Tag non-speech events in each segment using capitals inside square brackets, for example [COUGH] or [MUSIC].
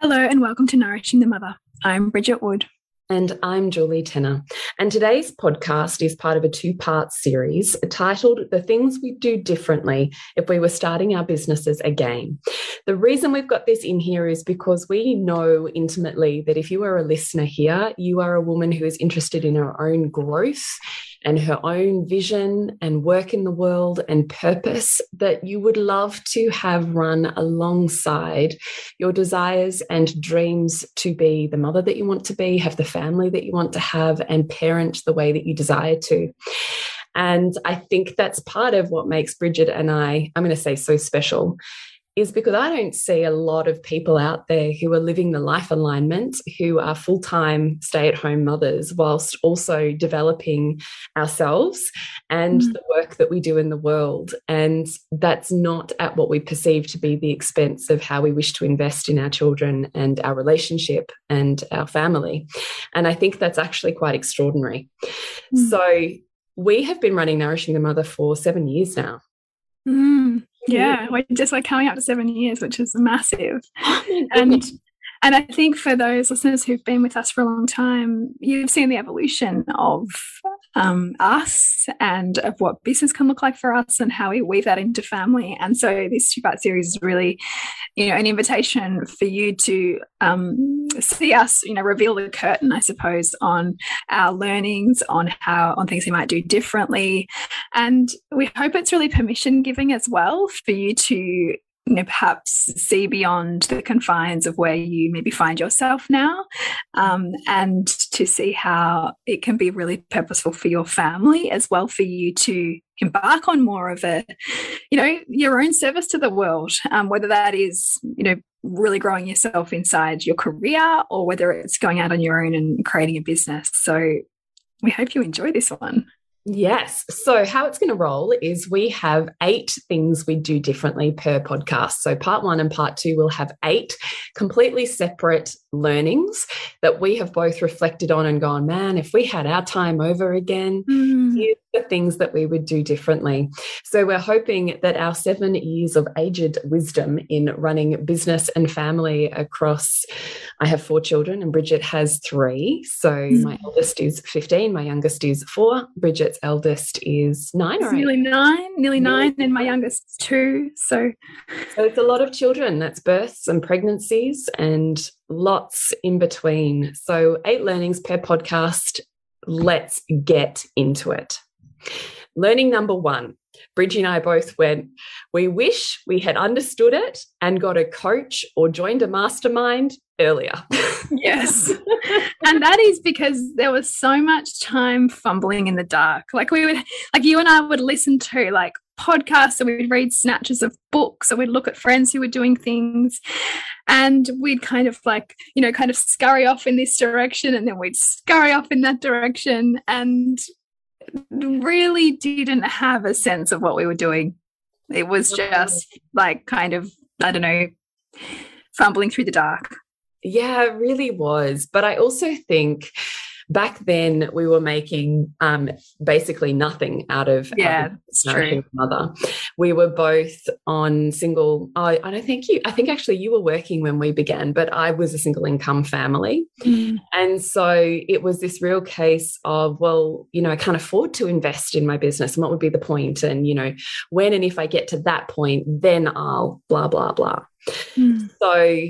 Hello, and welcome to Nourishing the Mother. I'm Bridget Wood. And I'm Julie Tenner. And today's podcast is part of a two part series titled The Things We'd Do Differently If We Were Starting Our Businesses Again. The reason we've got this in here is because we know intimately that if you are a listener here, you are a woman who is interested in her own growth and her own vision and work in the world and purpose that you would love to have run alongside your desires and dreams to be the mother that you want to be, have the family that you want to have, and parent the way that you desire to. And I think that's part of what makes Bridget and I, I'm going to say, so special is because I don't see a lot of people out there who are living the life alignment, who are full time stay at home mothers, whilst also developing ourselves and mm. the work that we do in the world. And that's not at what we perceive to be the expense of how we wish to invest in our children and our relationship and our family. And I think that's actually quite extraordinary. Mm. So we have been running Nourishing the Mother for seven years now. Mm. Yeah, [LAUGHS] we're just like coming up to seven years, which is massive. Oh and and I think for those listeners who've been with us for a long time, you've seen the evolution of um, us and of what business can look like for us and how we weave that into family. And so this two-part series is really, you know, an invitation for you to um, see us, you know, reveal the curtain, I suppose, on our learnings, on how on things we might do differently. And we hope it's really permission giving as well for you to you know, perhaps see beyond the confines of where you maybe find yourself now um, and to see how it can be really purposeful for your family as well for you to embark on more of a you know your own service to the world um, whether that is you know really growing yourself inside your career or whether it's going out on your own and creating a business. So we hope you enjoy this one Yes. So, how it's going to roll is we have eight things we do differently per podcast. So, part one and part two will have eight completely separate learnings that we have both reflected on and gone, man, if we had our time over again, mm. here's the things that we would do differently. So, we're hoping that our seven years of aged wisdom in running business and family across, I have four children and Bridget has three. So, mm. my eldest is 15, my youngest is four. Bridget's eldest is nine or nearly nine, nearly nine, and my youngest two. So, so it's a lot of children. That's births and pregnancies and lots in between. So, eight learnings per podcast. Let's get into it. Learning number one Bridgie and I both went, we wish we had understood it and got a coach or joined a mastermind earlier. [LAUGHS] yes. and that is because there was so much time fumbling in the dark. Like we would like you and I would listen to like podcasts and we'd read snatches of books or we'd look at friends who were doing things and we'd kind of like, you know, kind of scurry off in this direction and then we'd scurry off in that direction and really didn't have a sense of what we were doing. It was just like kind of, I don't know, fumbling through the dark. Yeah, it really was. But I also think back then we were making um, basically nothing out of yeah, true. mother. We were both on single. Oh, I don't think you. I think actually you were working when we began, but I was a single income family, mm. and so it was this real case of well, you know, I can't afford to invest in my business, and what would be the point? And you know, when and if I get to that point, then I'll blah blah blah. Mm. So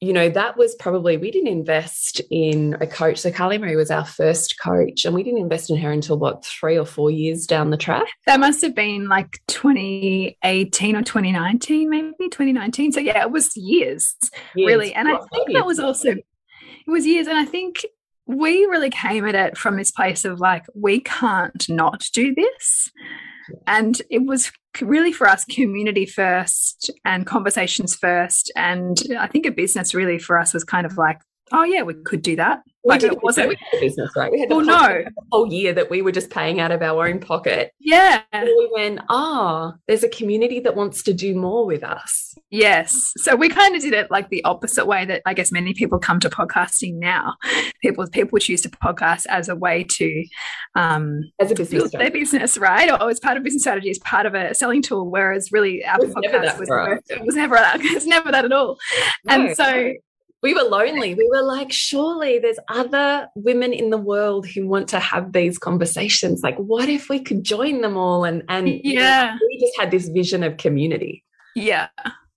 you know, that was probably, we didn't invest in a coach. So Carly Marie was our first coach, and we didn't invest in her until what, three or four years down the track? That must have been like 2018 or 2019, maybe 2019. So yeah, it was years, years. really. And I think that was also, it was years. And I think we really came at it from this place of like, we can't not do this. And it was really for us community first and conversations first. And I think a business really for us was kind of like, oh, yeah, we could do that. We Like it wasn't we had a business, right? We had well, whole, no. whole year that we were just paying out of our own pocket. Yeah. And we went, ah, oh, there's a community that wants to do more with us. Yes. So we kind of did it like the opposite way that I guess many people come to podcasting now. People people choose to podcast as a way to um as a business their business, right? Or as part of business strategy, as part of a selling tool, whereas really our podcast was, it was never that. [LAUGHS] It was never that at all. No. And so we were lonely. We were like, surely there's other women in the world who want to have these conversations. Like, what if we could join them all? And and yeah, you know, we just had this vision of community. Yeah.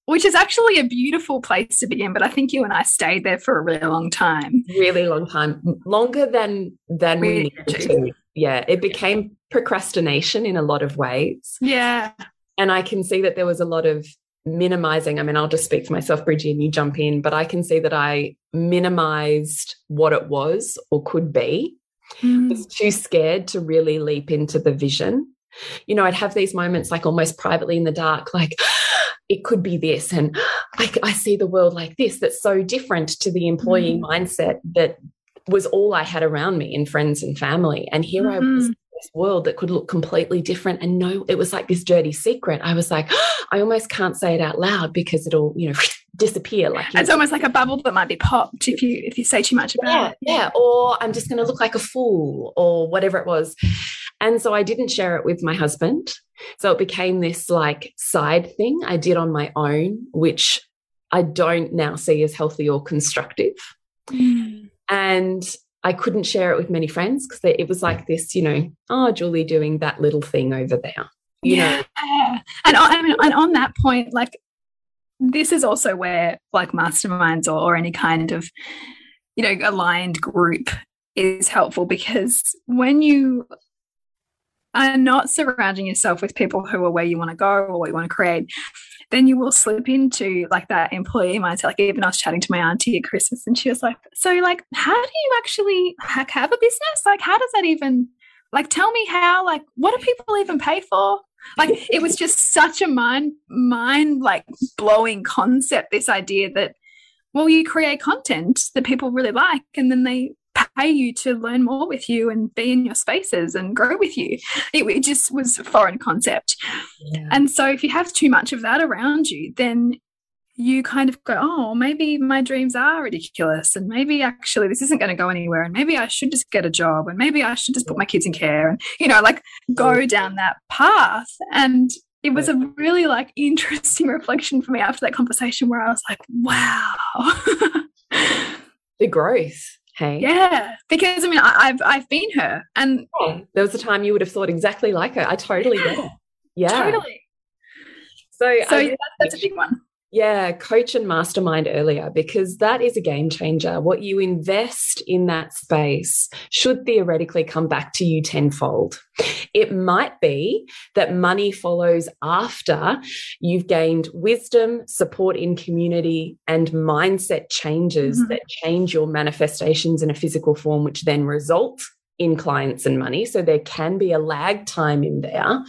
Which is actually a beautiful place to be in, but I think you and I stayed there for a really long time. Really long time, longer than than we, we needed to. to. Yeah, it became procrastination in a lot of ways. Yeah, and I can see that there was a lot of minimizing. I mean, I'll just speak for myself, Bridgie, and you jump in, but I can see that I minimized what it was or could be. Mm. Was too scared to really leap into the vision. You know, I'd have these moments like almost privately in the dark, like [GASPS] it could be this, and [GASPS] I, I see the world like this. That's so different to the employee mm. mindset that was all I had around me in friends and family. And here mm -hmm. I was mm-hmm this world that could look completely different and no it was like this dirty secret i was like oh, [GASPS] i almost can't say it out loud because it'll you know [LAUGHS] disappear like it's know. almost like a bubble that might be popped if you if you say too much about yeah, it yeah or i'm just going to look like a fool or whatever it was and so i didn't share it with my husband so it became this like side thing i did on my own which i don't now see as healthy or constructive mm. and I couldn't share it with many friends because it was like this, you know, oh, Julie doing that little thing over there. yeah. Know? And I mean, and on that point, like this is also where like masterminds or, or any kind of, you know, aligned group is helpful because when you are not surrounding yourself with people who are where you want to go or what you want to create, then you will slip into like that employee mindset. Like even I was chatting to my auntie at Christmas and she was like, so like, how do you actually have a business? Like, how does that even, like, tell me how, like, what do people even pay for? Like it was just such a mind, mind like blowing concept, this idea that, well, you create content that people really like and then they pay you to learn more with you and be in your spaces and grow with you. It, it just was a foreign concept. Yeah. And so if you have too much of that around you, then you kind of go, oh, maybe my dreams are ridiculous. And maybe actually this isn't going to go anywhere. And maybe I should just get a job. And maybe I should just put my kids in care and, you know, like go down that path. And it was a really like interesting [LAUGHS] reflection for me after that conversation where I was like, wow. [LAUGHS] the growth Hey. Yeah, because I mean, I, have I've been her, and yeah, there was a time you would have thought exactly like her. I totally get it. Yeah, totally. So, so um, that's a big one. Yeah, coach and mastermind earlier because that is a game changer. What you invest in that space should theoretically come back to you tenfold. It might be that money follows after you've gained wisdom, support in community, and mindset changes mm -hmm. that change your manifestations in a physical form, which then result in clients and money. So there can be a lag time in there,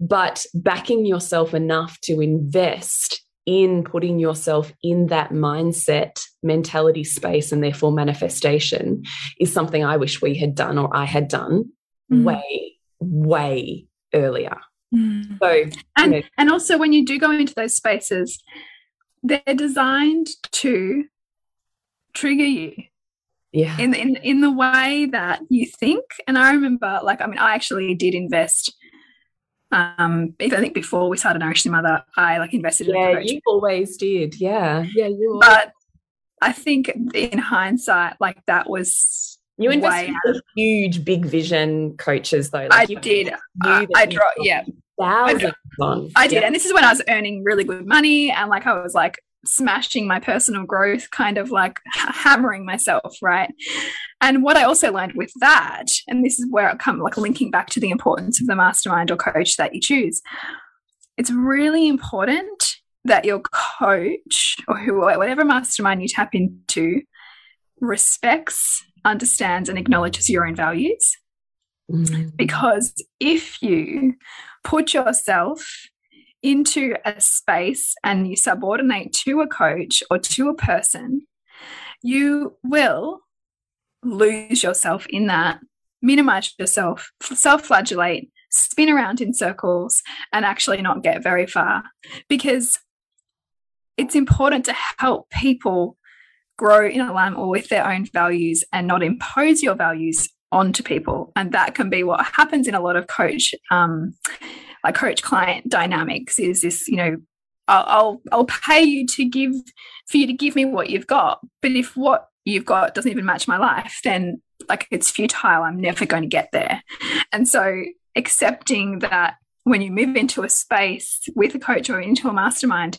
but backing yourself enough to invest in putting yourself in that mindset, mentality space, and therefore manifestation is something I wish we had done or I had done mm. way, way earlier. Mm. So, and, you know, and also when you do go into those spaces, they're designed to trigger you. Yeah. In in in the way that you think. And I remember, like, I mean, I actually did invest. Um, I think before we started Nourish Your Mother, I like invested yeah, in a coach. you always did. Yeah. Yeah. You but I think in hindsight, like that was you invested in huge, big vision coaches, though. Like I did. I draw. Yeah, thousands I, I did, yeah. and this is when I was earning really good money, and like I was like smashing my personal growth, kind of like hammering myself, right? And what I also learned with that, and this is where I come like linking back to the importance of the mastermind or coach that you choose. It's really important that your coach or who whatever mastermind you tap into respects understands and acknowledges your own values. Mm. Because if you put yourself into a space and you subordinate to a coach or to a person, you will lose yourself in that, minimize yourself, self flagellate, spin around in circles, and actually not get very far. Because it's important to help people grow in alignment with their own values and not impose your values onto people. And that can be what happens in a lot of coach, um, like coach client dynamics is this, you know, I'll, I'll, I'll pay you to give for you to give me what you've got. But if what you've got doesn't even match my life, then like it's futile. I'm never going to get there. And so accepting that when you move into a space with a coach or into a mastermind,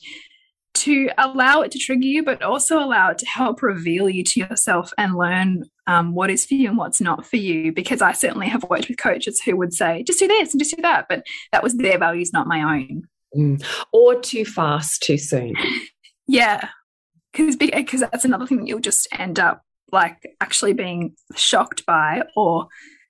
to allow it to trigger you, but also allow it to help reveal you to yourself and learn um, what is for you and what's not for you. Because I certainly have worked with coaches who would say, just do this and just do that. But that was their values, not my own. Mm. Or too fast, too soon. [LAUGHS] yeah. Because because that's another thing that you'll just end up like actually being shocked by or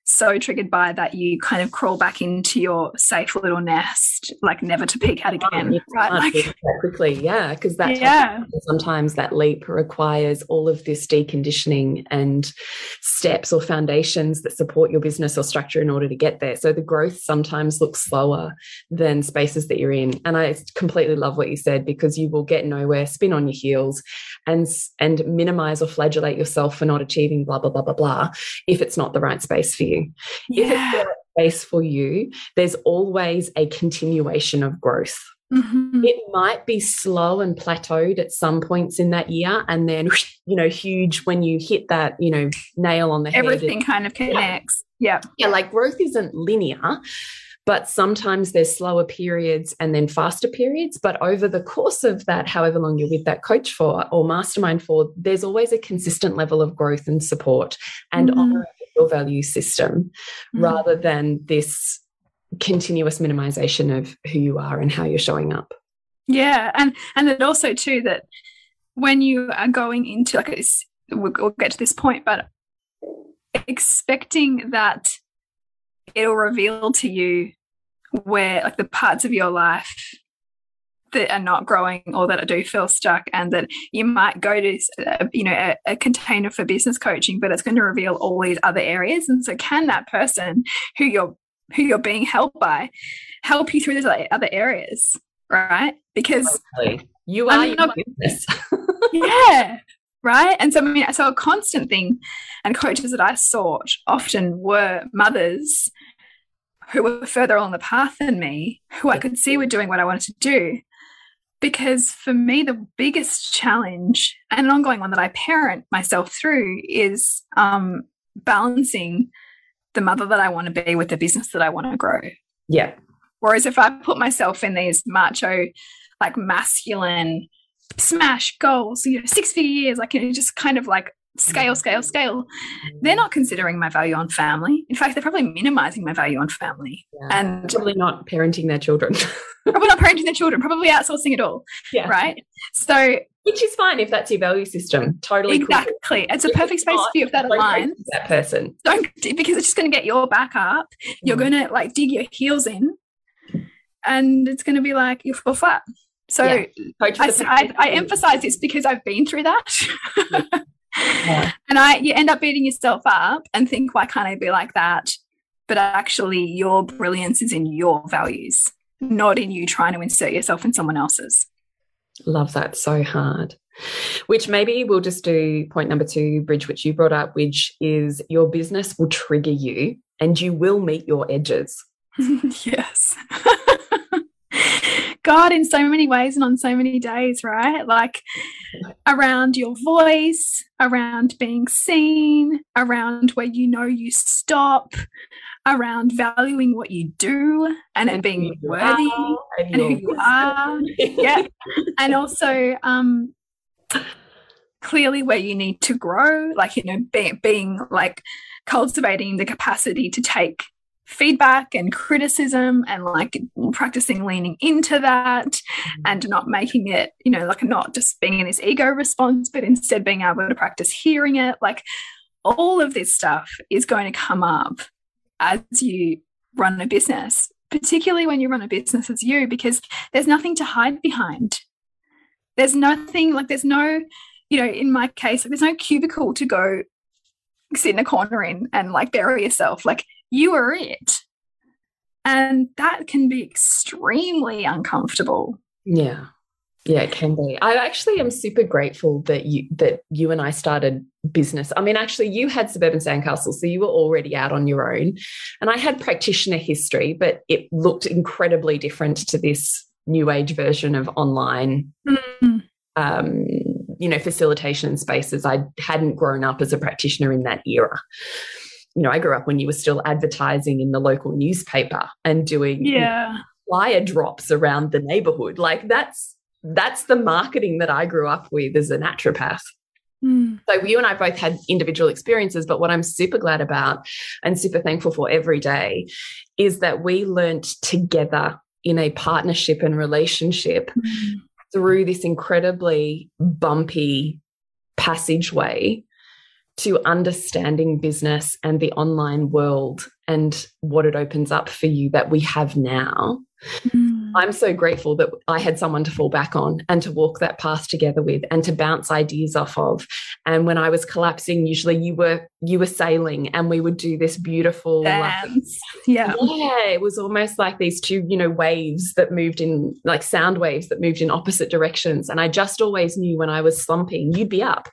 so triggered by that you kind of crawl back into your safe little nest, like never to peek out again. You right? Like, quickly, yeah, because that yeah. sometimes that leap requires all of this deconditioning and steps or foundations that support your business or structure in order to get there. So the growth sometimes looks slower than spaces that you're in. And I completely love what you said because you will get nowhere, spin on your heels, and and minimize or flagellate yourself for not achieving blah blah blah blah blah if it's not the right space for you. Yeah. If it's the space for you, there's always a continuation of growth. Mm -hmm. It might be slow and plateaued at some points in that year, and then you know, huge when you hit that you know nail on the Everything head. Everything kind of connects. Yeah. yeah, yeah. Like growth isn't linear, but sometimes there's slower periods and then faster periods. But over the course of that, however long you're with that coach for or mastermind for, there's always a consistent level of growth and support and mm -hmm. Your value system mm rather than this continuous minimization of who you are and how you're showing up. Yeah, and and then also too that when you are going into like this, we'll get to this point, but expecting that it'll reveal to you where like the parts of your life that are not growing or that I do feel stuck and that you might go to uh, you know a, a, container for business coaching but it's going to reveal all these other areas. And so can that person who you're who you're being helped by help you through those other areas right? Because you are your business. [LAUGHS] Yeah right? And so i mean so a constant thing and coaches that i sought often were mothers who were further along the path than me who i could see were doing what i wanted to do because for me the biggest challenge and an ongoing one that i parent myself through is um, balancing the mother that i want to be with the business that i want to grow yeah whereas if i put myself in these macho like masculine smash goals you know six figure years like you know just kind of like scale, scale, scale. They're not considering my value on family. In fact, they're probably minimizing my value on family. Yeah. And probably not parenting their children. [LAUGHS] probably not parenting their children, probably outsourcing it all. Yeah. Right. So which is fine if that's your value system. Totally exactly. Cool. It's a perfect space for you if that aligns. That person. Don't because it's just going to get your back up. You're mm. going to like dig your heels in, and it's going to be like you fall flat. So yeah. I, I, I, emphasize this because I've been through that. [LAUGHS] Yeah. And I you end up beating yourself up and think, why can't I be like that? But actually your brilliance is in your values, not in you trying to insert yourself in someone else's. Love that so hard. Which maybe we'll just do point number two, Bridge, which you brought up, which is your business will trigger you and you will meet your edges. [LAUGHS] yes. [LAUGHS] God, in so many ways and on so many days, right? Like around your voice, around being seen, around where you know you stop, around valuing what you do and, and it being worthy and, and who you are. yeah. [LAUGHS] And also um clearly where you need to grow, like, you know, being, being like cultivating the capacity to take feedback and criticism and like practicing leaning into that and not making it, you know, like not just being in this ego response, but instead being able to practice hearing it. Like all of this stuff is going to come up as you run a business, particularly when you run a business as you, because there's nothing to hide behind. There's nothing like there's no, you know, in my case, there's no cubicle to go sit in a corner in and like bury yourself. Like you are it. And that can be extremely uncomfortable. Yeah. Yeah, it can be. I actually am super grateful that you that you and I started business. I mean, actually, you had Suburban Sandcastle, so you were already out on your own, and I had practitioner history, but it looked incredibly different to this new age version of online. Mm. Um, you know, facilitation spaces. I hadn't grown up as a practitioner in that era you know, I grew up when you were still advertising in the local newspaper and doing yeah. flyer drops around the neighborhood. Like that's that's the marketing that I grew up with as a naturopath. Mm. So you and I both had individual experiences, but what I'm super glad about and super thankful for every day is that we learned together in a partnership and relationship mm. through this incredibly bumpy passageway to understanding business and the online world and what it opens up for you that we have now. Mm. I'm so grateful that I had someone to fall back on and to walk that path together with and to bounce ideas off of. And when I was collapsing, usually you were you were sailing and we would do this beautiful dance. Like, yeah. Yeah. It was almost like these two, you know, waves that moved in like sound waves that moved in opposite directions. And I just always knew when I was slumping, you'd be up.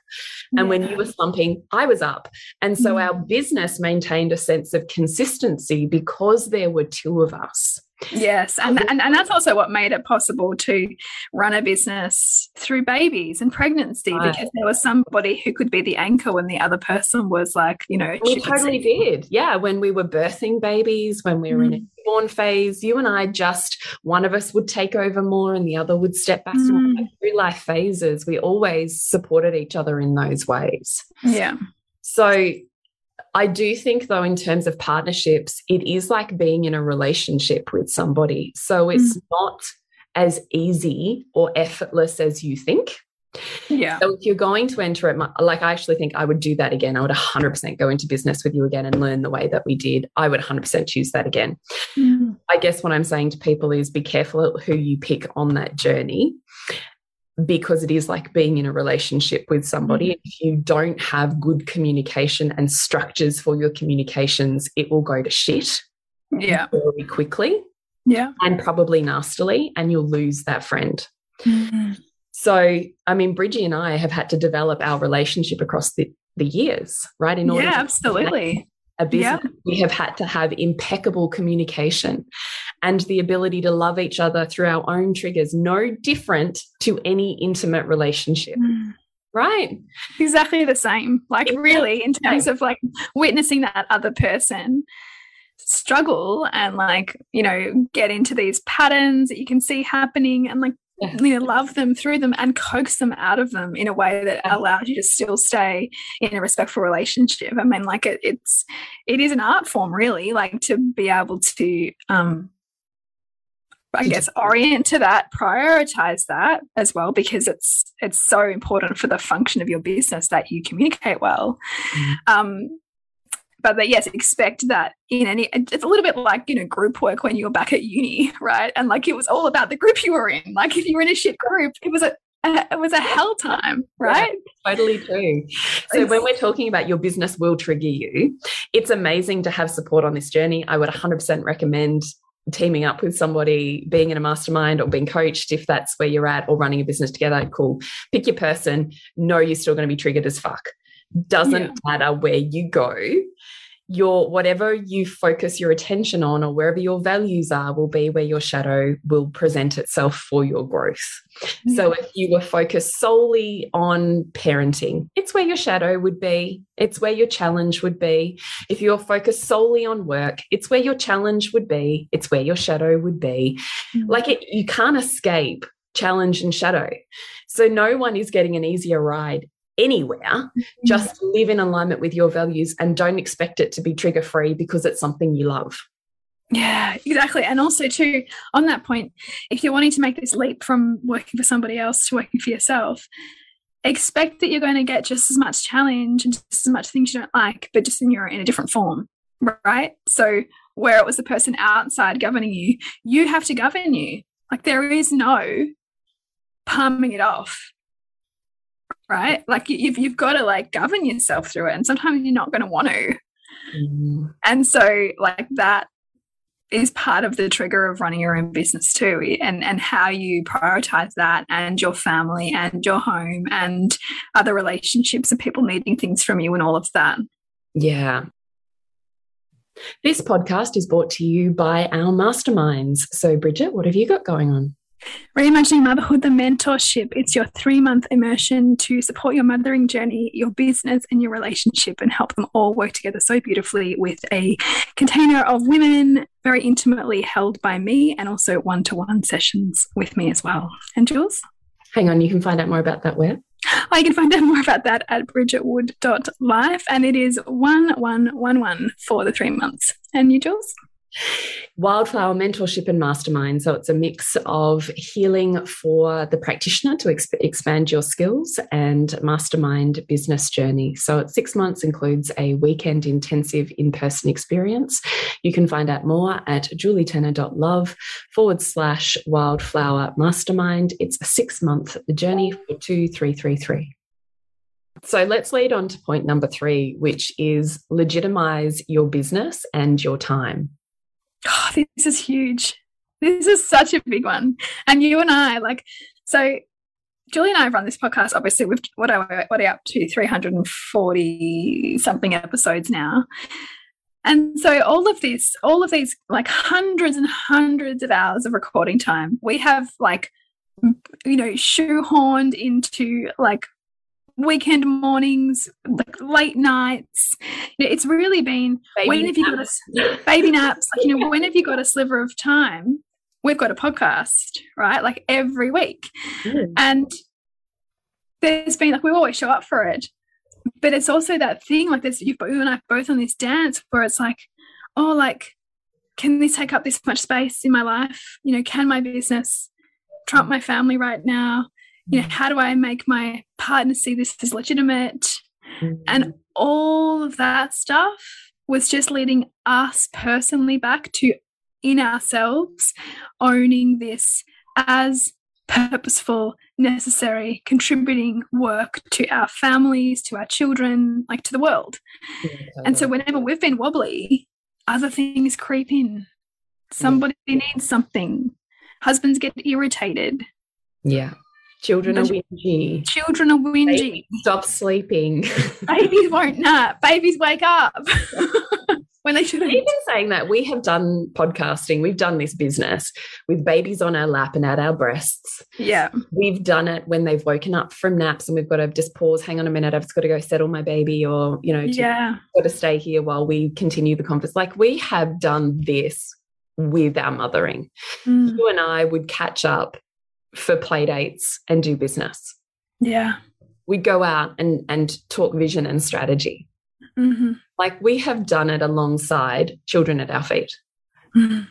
And yeah. when you were slumping, I was up. And so mm. our business maintained a sense of consistency because there were two of us. Yes, and, and and that's also what made it possible to run a business through babies and pregnancy right. because there was somebody who could be the anchor when the other person was like, you know, we totally did. Yeah, when we were birthing babies, when we were mm. in a mm. newborn phase, you and I just one of us would take over more and the other would step back. Mm. through life phases, we always supported each other in those ways. Yeah. So I do think, though, in terms of partnerships, it is like being in a relationship with somebody. So it's mm. not as easy or effortless as you think. Yeah. So if you're going to enter it, like I actually think I would do that again. I would 100% go into business with you again and learn the way that we did. I would 100% choose that again. Mm. I guess what I'm saying to people is be careful who you pick on that journey because it is like being in a relationship with somebody. Mm-hmm. If you don't have good communication and structures for your communications, it will go to shit. Yeah. Very quickly. Yeah. And probably nastily, and you'll lose that friend. Mm -hmm. So, I mean, Bridgie and I have had to develop our relationship across the, the years, right? In order yeah, absolutely a business, we have had to have impeccable communication and the ability to love each other through our own triggers, no different to any intimate relationship. Mm. Right. Exactly the same. Like, really, in terms of like witnessing that other person struggle and like, you know, get into these patterns that you can see happening and like yeah. [LAUGHS] you know, love them through them and coax them out of them in a way that allows you to still stay in a respectful relationship. I mean, like it, it's it is an art form, really, like to be able to um I guess orient to that, prioritize that as well, because it's it's so important for the function of your business that you communicate well. Mm. Um, but that yes expect that in any it's a little bit like you know group work when you were back at uni right and like it was all about the group you were in like if you were in a shit group it was a it was a hell time, right? Yeah, totally true. So when we're talking about your business will trigger you, it's amazing to have support on this journey. I would 100% recommend teaming up with somebody, being in a mastermind or being coached, if that's where you're at, or running a business together, cool. Pick your person. Know you're still going to be triggered as fuck. Doesn't yeah. matter where you go your whatever you focus your attention on or wherever your values are will be where your shadow will present itself for your growth. Yeah. So if you were focused solely on parenting, it's where your shadow would be. It's where your challenge would be. If you're focused solely on work, it's where your challenge would be. It's where your shadow would be. Mm. Like it, you can't escape challenge and shadow. So no one is getting an easier ride anywhere. Mm-hmm. Just live in alignment with your values and don't expect it to be trigger free because it's something you love. Yeah, exactly. And also, too, on that point, if you're wanting to make this leap from working for somebody else to working for yourself, expect that you're going to get just as much challenge and just as much things you don't like, but just in your in a different form, right? So where it was the person outside governing you, you have to govern you. Like there is no palming it off right? Like you've you've got to like govern yourself through it, and sometimes you're not going to want to. Mm. And so, like that is part of the trigger of running your own business too, and and how you prioritize that, and your family, and your home, and other relationships, and people needing things from you, and all of that. Yeah. This podcast is brought to you by our masterminds. So, Bridget, what have you got going on? Reimagining Motherhood, the mentorship. It's your three month immersion to support your mothering journey, your business, and your relationship, and help them all work together so beautifully with a container of women very intimately held by me and also one to one sessions with me as well. And Jules? Hang on, you can find out more about that where? I can find out more about that at bridgetwood.life, and it is 1111 for the three months. And you, Jules? Wildflower Mentorship and Mastermind. So it's a mix of healing for the practitioner to exp expand your skills and mastermind business journey. So it's six months includes a weekend intensive in person experience. You can find out more at julietenner.love forward slash wildflower mastermind. It's a six month journey for 2333. So let's lead on to point number three, which is legitimize your business and your time. Oh, this is huge. This is such a big one. And you and I, like, so Julie and I have run this podcast. Obviously, we've what are we, what are we up to? Three hundred and forty something episodes now. And so all of this, all of these like hundreds and hundreds of hours of recording time, we have like you know shoehorned into like weekend mornings, like late nights. It's really been baby when have you got a [LAUGHS] baby naps? Like, you know, when have you got a sliver of time? We've got a podcast, right? Like every week. Mm. And there's been like we always show up for it. But it's also that thing, like there's you and I both on this dance where it's like, oh, like, can this take up this much space in my life? You know, can my business trump my family right now? You know mm-hmm. how do i make my partner see this as legitimate? And mm-hmm. all of that stuff was just leading us personally back to in ourselves owning this as purposeful necessary contributing work to our families to our children like to the world. And so whenever we've been wobbly other things creep in. Somebody needs something. Husbands get irritated. Yeah Children are whingy. Children are whingy. Babies stop sleeping. [LAUGHS] Babies won't nap. Babies wake up [LAUGHS] when they shouldn't. Even saying that, we have done podcasting. We've done this business with babies on our lap and at our breasts. Yeah. We've done it when they've woken up from naps and we've got to just pause, hang on a minute, I've just got to go settle my baby or, you know, yeah. got to stay here while we continue the conference. Like we have done this with our mothering. Mm. You and I would catch up for play dates and do business. Yeah. We go out and and talk vision and strategy. Mm -hmm. Like we have done it alongside children at our feet. Mm-hmm.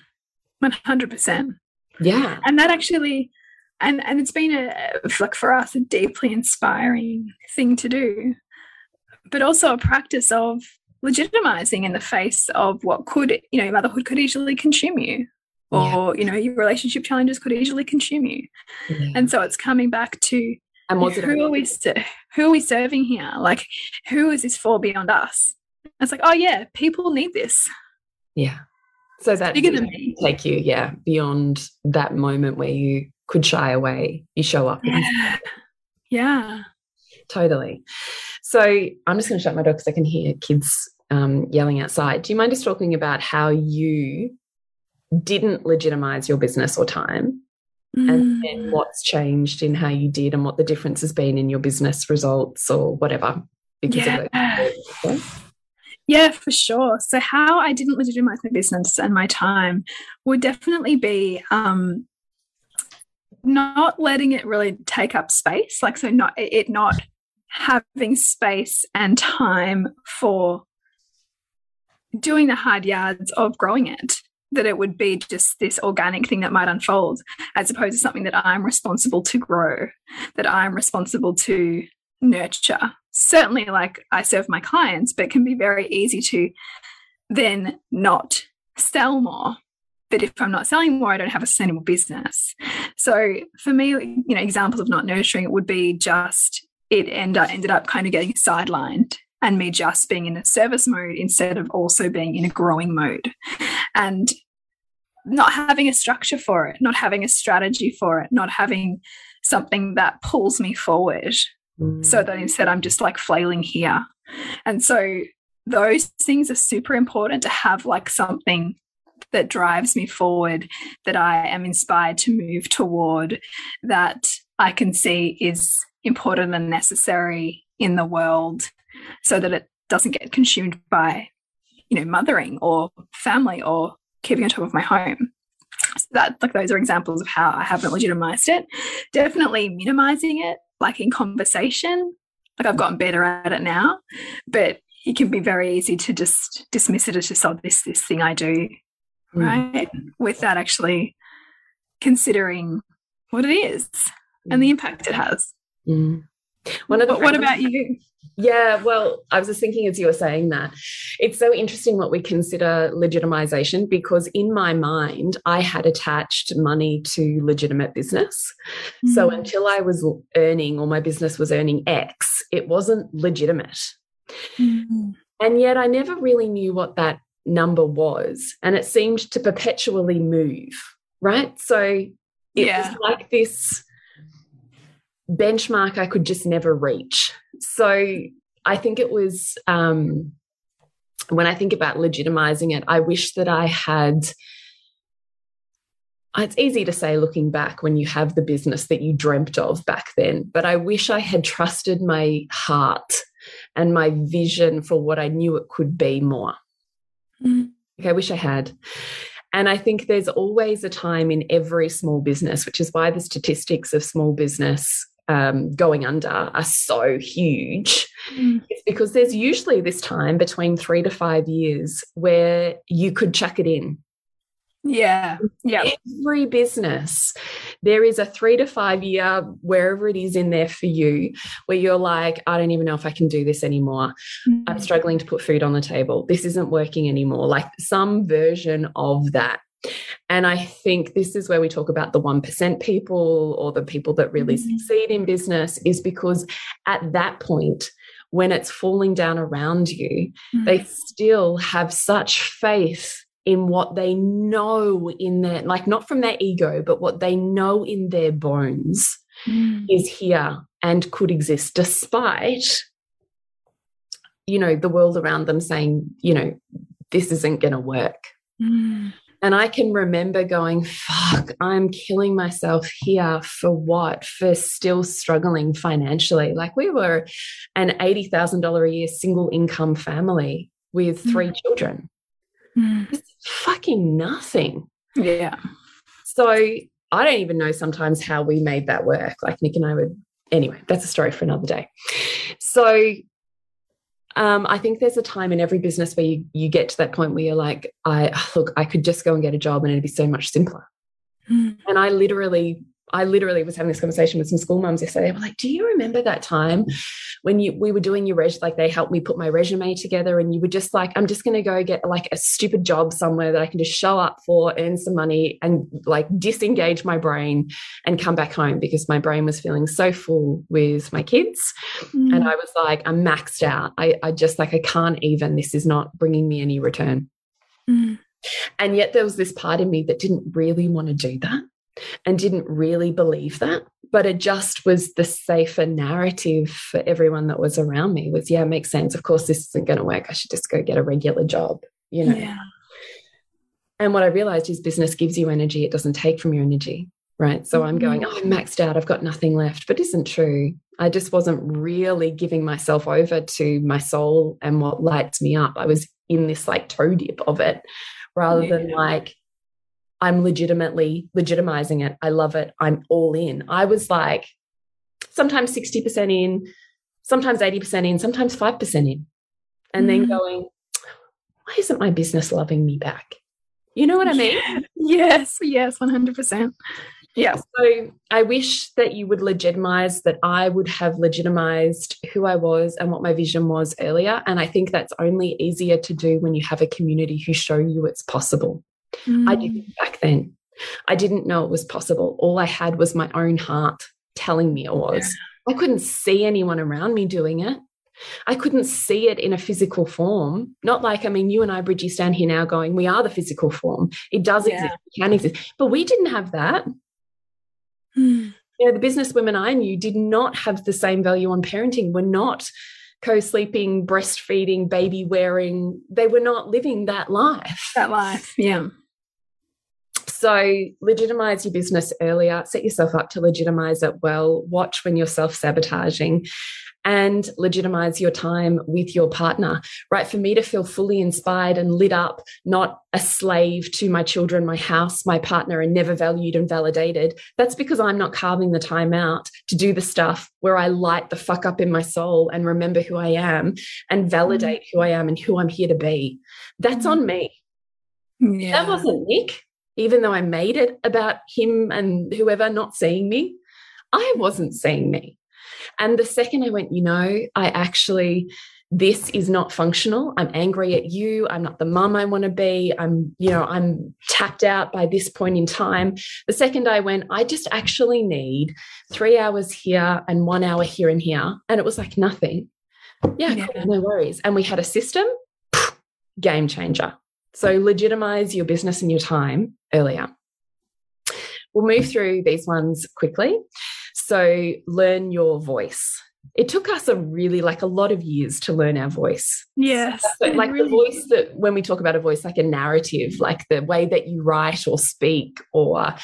One hundred percent. Yeah. And that actually and and it's been a like for us a deeply inspiring thing to do but also a practice of legitimizing in the face of what could you know motherhood could easily consume you or yeah. you know your relationship challenges could easily consume you yeah. and so it's coming back to and who are we who are we serving here like who is this for beyond us it's like oh yeah people need this yeah So that bigger than me. take you, yeah, beyond that moment where you could shy away. You show up. Yeah. yeah. Totally. So I'm just going to shut my door because I can hear kids um, yelling outside. Do you mind just talking about how you didn't legitimize your business or time mm. and then what's changed in how you did and what the difference has been in your business results or whatever because yeah. of it. Yeah, for sure. So, how I didn't legitimize my business and my time would definitely be um, not letting it really take up space. Like, so not it not having space and time for doing the hard yards of growing it that it would be just this organic thing that might unfold as opposed to something that I'm responsible to grow, that I'm responsible to nurture. Certainly, like I serve my clients, but it can be very easy to then not sell more. But if I'm not selling more, I don't have a sustainable business. So for me, you know, examples of not nurturing it would be just it end up, ended up kind of getting sidelined and me just being in a service mode instead of also being in a growing mode. And not having a structure for it, not having a strategy for it, not having something that pulls me forward. So that instead I'm just like flailing here. And so those things are super important to have like something that drives me forward, that I am inspired to move toward, that I can see is important and necessary in the world so that it doesn't get consumed by, you know, mothering or family or keeping on top of my home. So that like those are examples of how I haven't legitimized it. Definitely minimizing it, like in conversation. Like I've gotten better at it now, but it can be very easy to just dismiss it as just oh this this thing I do, mm. right? Without actually considering what it is mm. and the mm. impact it has. Mm. One of the what about you? Yeah, well, I was just thinking as you were saying that, it's so interesting what we consider legitimization because in my mind, I had attached money to legitimate business. Mm. So until I was earning or my business was earning X, it wasn't legitimate. Mm. And yet I never really knew what that number was. And it seemed to perpetually move, right? So it yeah. was like this benchmark I could just never reach. So I think it was um, when I think about legitimizing it, I wish that I had. It's easy to say looking back when you have the business that you dreamt of back then, but I wish I had trusted my heart and my vision for what I knew it could be more. Mm. I wish I had. And I think there's always a time in every small business, which is why the statistics of small business um, going under are so huge. Mm. it's because there's usually this time between three to five years where you could chuck it in. Yeah yeah. every business there is a three to five year wherever it is in there for you where you're like i don't even know if i can do this anymore. Mm. i'm struggling to put food on the table. This isn't working anymore. Like some version of that and I think this is where we talk about the 1% people or the people that really mm-hmm. succeed in business, is because at that point, when it's falling down around you, mm-hmm. they still have such faith in what they know in their, like not from their ego, but what they know in their bones mm. is here and could exist despite, you know, the world around them saying, you know, this isn't going to work. Mm. And I can remember going, fuck, I'm killing myself here for what? For still struggling financially. Like we were an $80,000 a year single income family with mm. three mm. children. Mm. It's fucking nothing. Yeah. So I don't even know sometimes how we made that work. Like Nick and I would, anyway, that's a story for another day. So um, I think there's a time in every business where you, you get to that point where you're like, I look, I could just go and get a job and it'd be so much simpler. Mm. And I literally I literally was having this conversation with some school mums yesterday. They were like, "Do you remember that time when you we were doing your res? Like they helped me put my resume together, and you were just like, I'm just going to go get like a stupid job somewhere that I can just show up for, earn some money, and like disengage my brain and come back home because my brain was feeling so full with my kids, mm. and I was like, I'm maxed out. I, I just like I can't even. This is not bringing me any return. Mm. And yet there was this part of me that didn't really want to do that and didn't really believe that. But it just was the safer narrative for everyone that was around me was, yeah, it makes sense. Of course, this isn't going to work. I should just go get a regular job, you know? Yeah. And what I realized is business gives you energy, it doesn't take from your energy. Right. So I'm going, mm-hmm. oh, I'm maxed out. I've got nothing left. But isn't true. I just wasn't really giving myself over to my soul and what lights me up. I was in this like toe dip of it rather yeah. than like, I'm legitimately legitimizing it. I love it. I'm all in. I was like, sometimes 60% in, sometimes 80% in, sometimes 5% in. And mm. then going, why isn't my business loving me back? You know what I mean? [LAUGHS] Yes, yes, 100%. Yeah. So I wish that you would legitimize that I would have legitimized who I was and what my vision was earlier. And I think that's only easier to do when you have a community who show you it's possible. Mm. I didn't back then. I didn't know it was possible. All I had was my own heart telling me it was. Yeah. I couldn't see anyone around me doing it. I couldn't see it in a physical form. Not like, I mean, you and I, Bridgie, stand here now going, we are the physical form. It does yeah. exist, it can exist. But we didn't have that. Hmm. You know, the business women I knew did not have the same value on parenting. We're not co-sleeping, breastfeeding, baby wearing. They were not living that life. That life, yeah. So legitimize your business earlier, set yourself up to legitimize it well, watch when you're self-sabotaging and legitimize your time with your partner, right? For me to feel fully inspired and lit up, not a slave to my children, my house, my partner, and never valued and validated. That's because I'm not carving the time out to do the stuff where I light the fuck up in my soul and remember who I am and validate mm. who I am and who I'm here to be. That's on me. Yeah. That wasn't Nick, even though I made it about him and whoever not seeing me. I wasn't seeing me. And the second I went, you know, I actually, this is not functional. I'm angry at you. I'm not the mum I want to be. I'm, you know, I'm tapped out by this point in time. The second I went, I just actually need three hours here and one hour here and here. And it was like nothing. Yeah, yeah. Cool, no worries. And we had a system, game changer. So legitimize your business and your time earlier. We'll move through these ones quickly. So learn your voice. It took us a really like a lot of years to learn our voice. Yes. So, like really the voice that when we talk about a voice, like a narrative, like the way that you write or speak or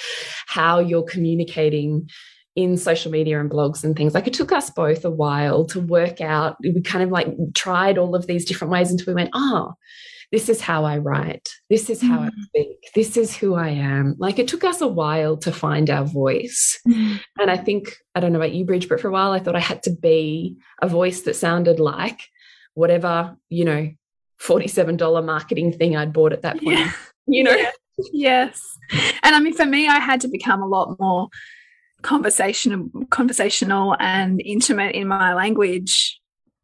how you're communicating in social media and blogs and things. Like it took us both a while to work out. We kind of like tried all of these different ways until we went, oh, this is how I write. This is how mm. I speak. This is who I am. Like it took us a while to find our voice. Mm. And I think, I don't know about you, Bridge, but for a while I thought I had to be a voice that sounded like whatever, you know, $47 marketing thing I'd bought at that point. Yeah. [LAUGHS] You know? Yeah. Yes. And I mean, for me, I had to become a lot more conversational conversational and intimate in my language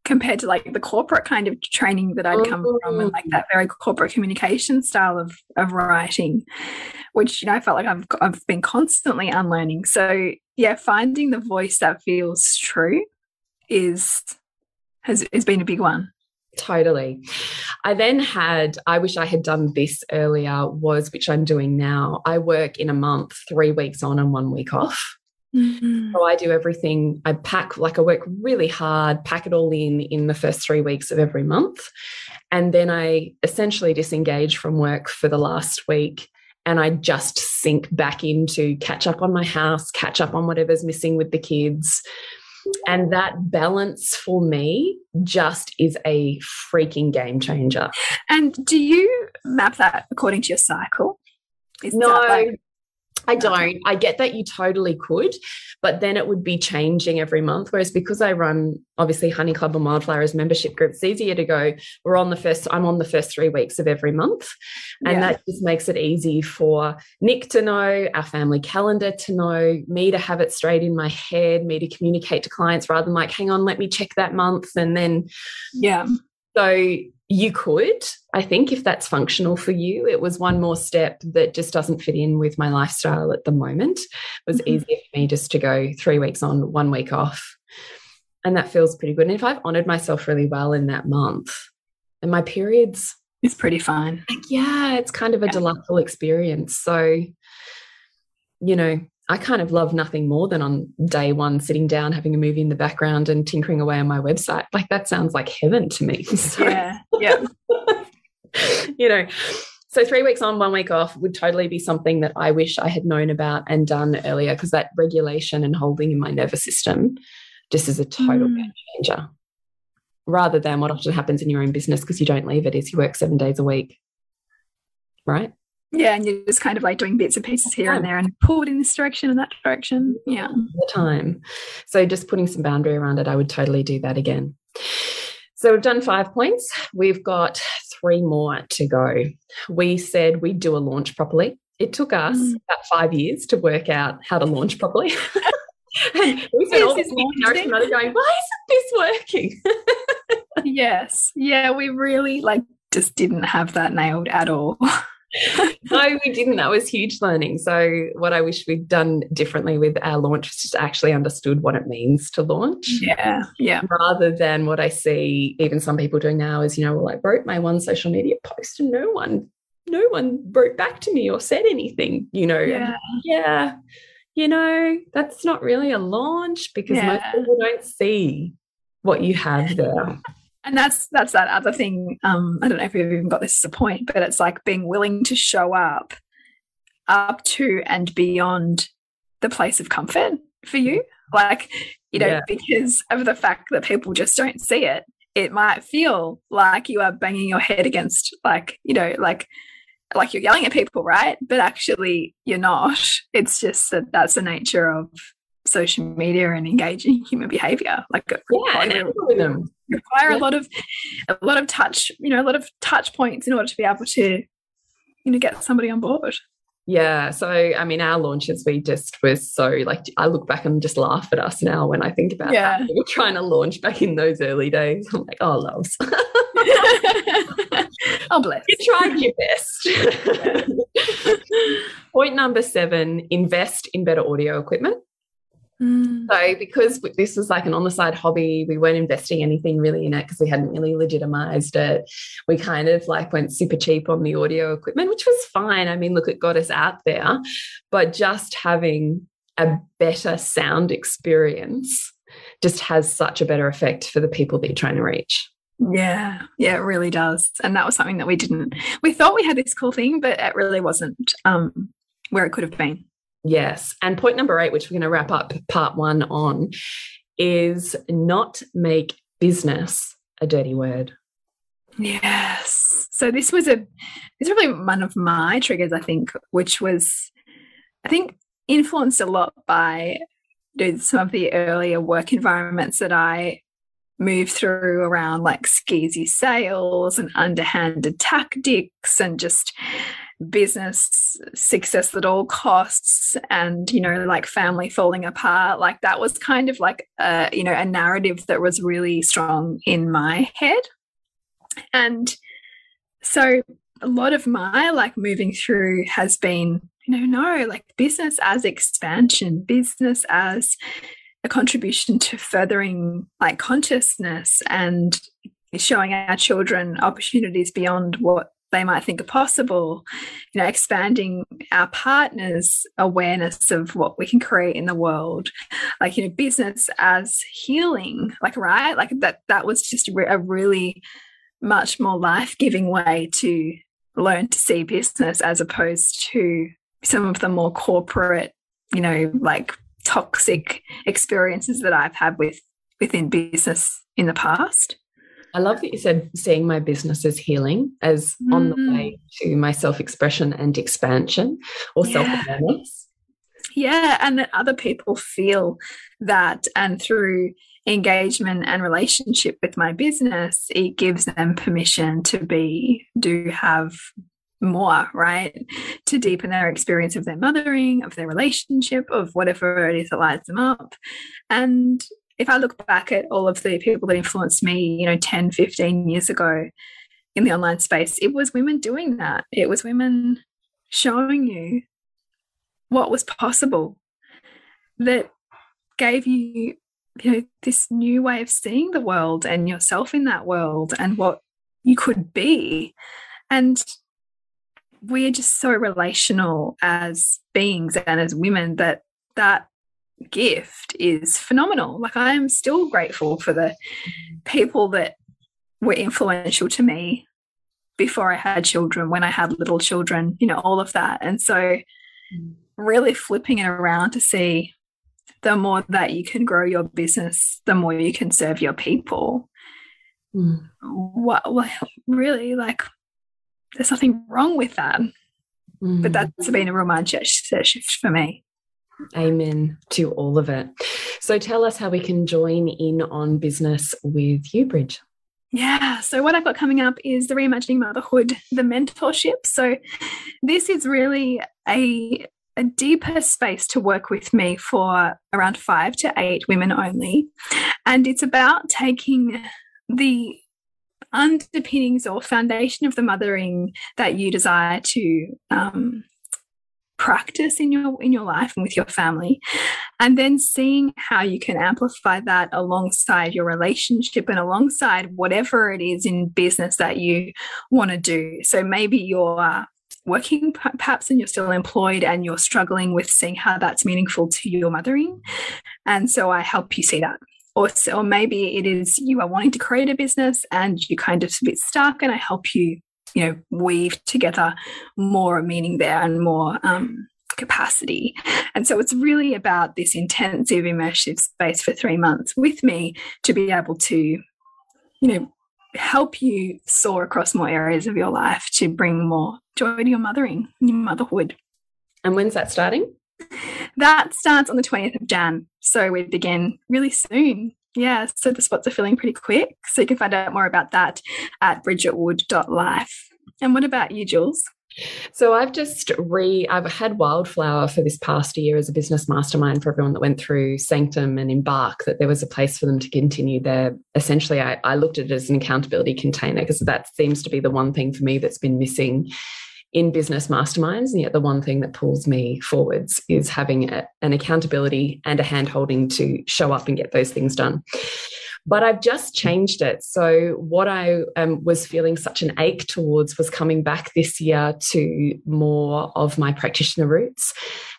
compared to like the corporate kind of training that I'd come from and like that very corporate communication style of of writing, which you know I felt like I've I've been constantly unlearning. So yeah, finding the voice that feels true is has has been a big one. Totally. I then had, I wish I had done this earlier, was which I'm doing now. I work in a month, three weeks on and one week off. Mm -hmm. So I do everything. I pack, like I work really hard, pack it all in in the first three weeks of every month. And then I essentially disengage from work for the last week and I just sink back into catch up on my house, catch up on whatever's missing with the kids. And that balance for me just is a freaking game changer. And do you map that according to your cycle? Is no, like I don't. I get that you totally could, but then it would be changing every month. Whereas because I run obviously Honey Club and Wildflowers membership group, it's easier to go, we're on the first, I'm on the first three weeks of every month. And yeah. that just makes it easy for Nick to know, our family calendar to know, me to have it straight in my head, me to communicate to clients rather than like, hang on, let me check that month. And then, yeah. So you could, I think, if that's functional for you. It was one more step that just doesn't fit in with my lifestyle at the moment. It was mm -hmm. easier for me just to go three weeks on, one week off. And that feels pretty good. And if I've honored myself really well in that month, and my periods it's pretty fine. Like, yeah, it's kind of a yeah. delightful experience. So, you know, I kind of love nothing more than on day one sitting down, having a movie in the background and tinkering away on my website. Like that sounds like heaven to me. [LAUGHS] So, yeah. Yeah. [LAUGHS] you know, so three weeks on, one week off would totally be something that I wish I had known about and done earlier because that regulation and holding in my nervous system just is a total mm. game changer. Rather than what often happens in your own business because you don't leave it is you work seven days a week. Right? Yeah, and you're just kind of like doing bits and pieces here yeah. and there and pulled in this direction and that direction. Yeah. All the time. So just putting some boundary around it, I would totally do that again. So we've done five points. We've got three more to go. We said we'd do a launch properly. It took us mm. about five years to work out how to launch properly. [LAUGHS] we spent all this going, why isn't this working? [LAUGHS] yes. Yeah, we really like just didn't have that nailed at all. [LAUGHS] [LAUGHS] no, we didn't. That was huge learning. So, what I wish we'd done differently with our launch was just actually understood what it means to launch. Yeah. Yeah. Rather than what I see even some people doing now is, you know, well, I wrote my one social media post and no one, no one wrote back to me or said anything, you know. Yeah. Yeah. You know, that's not really a launch because yeah. most people don't see what you have there [LAUGHS] and that's that's that other thing um i don't know if we've even got this as a point but it's like being willing to show up up to and beyond the place of comfort for you. Like you know yeah. because of the fact that people just don't see it it might feel like you are banging your head against like you know like like you're yelling at people right? But actually you're not. It's just that that's the nature of social media and engaging human behavior. Like yeah, and algorithm require a lot of a lot of touch you know a lot of touch points in order to be able to you know get somebody on board. Yeah so i mean our launches we just were so like i look back and just laugh at us now when i think about yeah. We were trying to launch back in those early days. I'm like oh loves. [LAUGHS] Oh bless. You tried your best. [LAUGHS] Point number seven invest in better audio equipment Mm. So, because this was like an on the side hobby, we weren't investing anything really in it because we hadn't really legitimized it. We kind of like went super cheap on the audio equipment, which was fine. I mean, look, it got us out there, but just having a better sound experience just has such a better effect for the people that you're trying to reach. Yeah, yeah, it really does. And that was something that we didn't, we thought we had this cool thing, but it really wasn't um, where it could have been. Yes. And point number eight, which we're going to wrap up part one on, is not make business a dirty word. Yes. So this was a this probably one of my triggers, I think, which was I think influenced a lot by some of the earlier work environments that I moved through around like skeezy sales and underhanded tactics and just business success at all costs and you know like family falling apart like that was kind of like a you know a narrative that was really strong in my head. And so a lot of my like moving through has been you know no like business as expansion business as a contribution to furthering like consciousness and showing our children opportunities beyond what they might think are possible. You know expanding our partners awareness of what we can create in the world. Like you know business as healing like right? Like that that was just a really much more life-giving way to learn to see business as opposed to some of the more corporate you know like toxic experiences that i've had with within business in the past I love that you said seeing my business as healing, as mm. on the mm. way to my self expression and expansion or yeah. self awareness. Yeah, and that other people feel that, and through engagement and relationship with my business, it gives them permission to be, do have more, right? To deepen their experience of their mothering, of their relationship, of whatever it is that lights them up. And if I look back at all of the people that influenced me, you know, 10, 15 years ago in the online space, it was women doing that. It was women showing you what was possible that gave you, you know, this new way of seeing the world and yourself in that world and what you could be. And we're just so relational as beings and as women that that gift is phenomenal. Like I am still grateful for the people that were influential to me before I had children, when I had little children, you know, all of that. And so really flipping it around to see the more that you can grow your business, the more you can serve your people. Mm. What, really, like, there's nothing wrong with that. Mm. But that's been a real mindset shift for me. Amen to all of it. So tell us how we can join in on business with you, Bridge. Yeah. So, what I've got coming up is the Reimagining Motherhood, the mentorship. So, this is really a a deeper space to work with me for around five to eight women only. And it's about taking the underpinnings or foundation of the mothering that you desire to um, practice in your in your life and with your family and then seeing how you can amplify that alongside your relationship and alongside whatever it is in business that you want to do. So maybe you're working perhaps and you're still employed and you're struggling with seeing how that's meaningful to your mothering and so i help you see that. Or, or maybe it is you are wanting to create a business and you kind of a bit stuck and i help you you know weave together more meaning there and more um, capacity and so it's really about this intensive immersive space for three months with me to be able to you know help you soar across more areas of your life to bring more joy to your mothering, your motherhood. And when's that starting? That starts on the 20th of Jan. So we begin really soon. Yeah, so the spots are filling pretty quick. So you can find out more about that at bridgetwood.life. And what about you, Jules? So I've just re I've had Wildflower for this past year as a business mastermind for everyone that went through Sanctum and Embark, that there was a place for them to continue their essentially I, I looked at it as an accountability container because that seems to be the one thing for me that's been missing in business masterminds. And yet the one thing that pulls me forwards is having a, an accountability and a handholding to show up and get those things done but I've just changed it. So, what I um, was feeling such an ache towards was coming back this year to more of my practitioner roots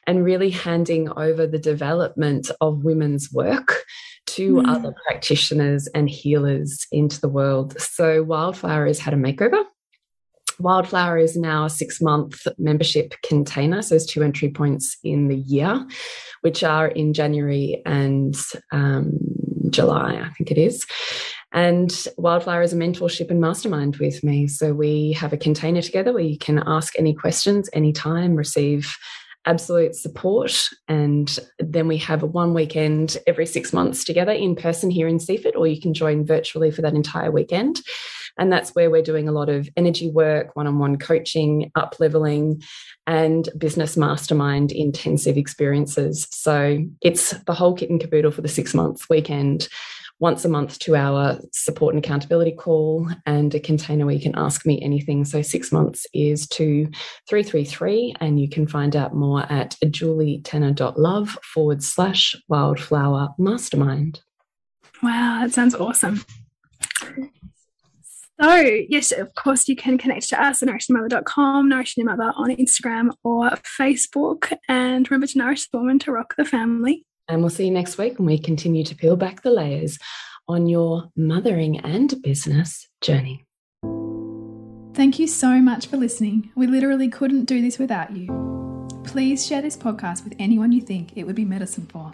and really handing over the development of women's work to mm. other practitioners and healers into the world. So, Wildflower has had a makeover. Wildflower is now a six month membership container. So, there's two entry points in the year, which are in January and um, July, I think it is. And Wildflower is a mentorship and mastermind with me. So we have a container together where you can ask any questions anytime, receive absolute support. And then we have a one weekend every six months together in person here in Seaford, or you can join virtually for that entire weekend. And that's where we're doing a lot of energy work, one on one coaching, up leveling, and business mastermind intensive experiences. So it's the whole kit and caboodle for the six months weekend. Once a month, two hour support and accountability call, and a container where you can ask me anything. So, six months is to 333, and you can find out more at julietenner.love forward slash wildflower mastermind. Wow, that sounds awesome. So, yes, of course, you can connect to us at nourishingmother.com, Nourishing Mother on Instagram or Facebook. And remember to nourish the woman to rock the family. And we'll see you next week when we continue to peel back the layers on your mothering and business journey. Thank you so much for listening. We literally couldn't do this without you. Please share this podcast with anyone you think it would be medicine for.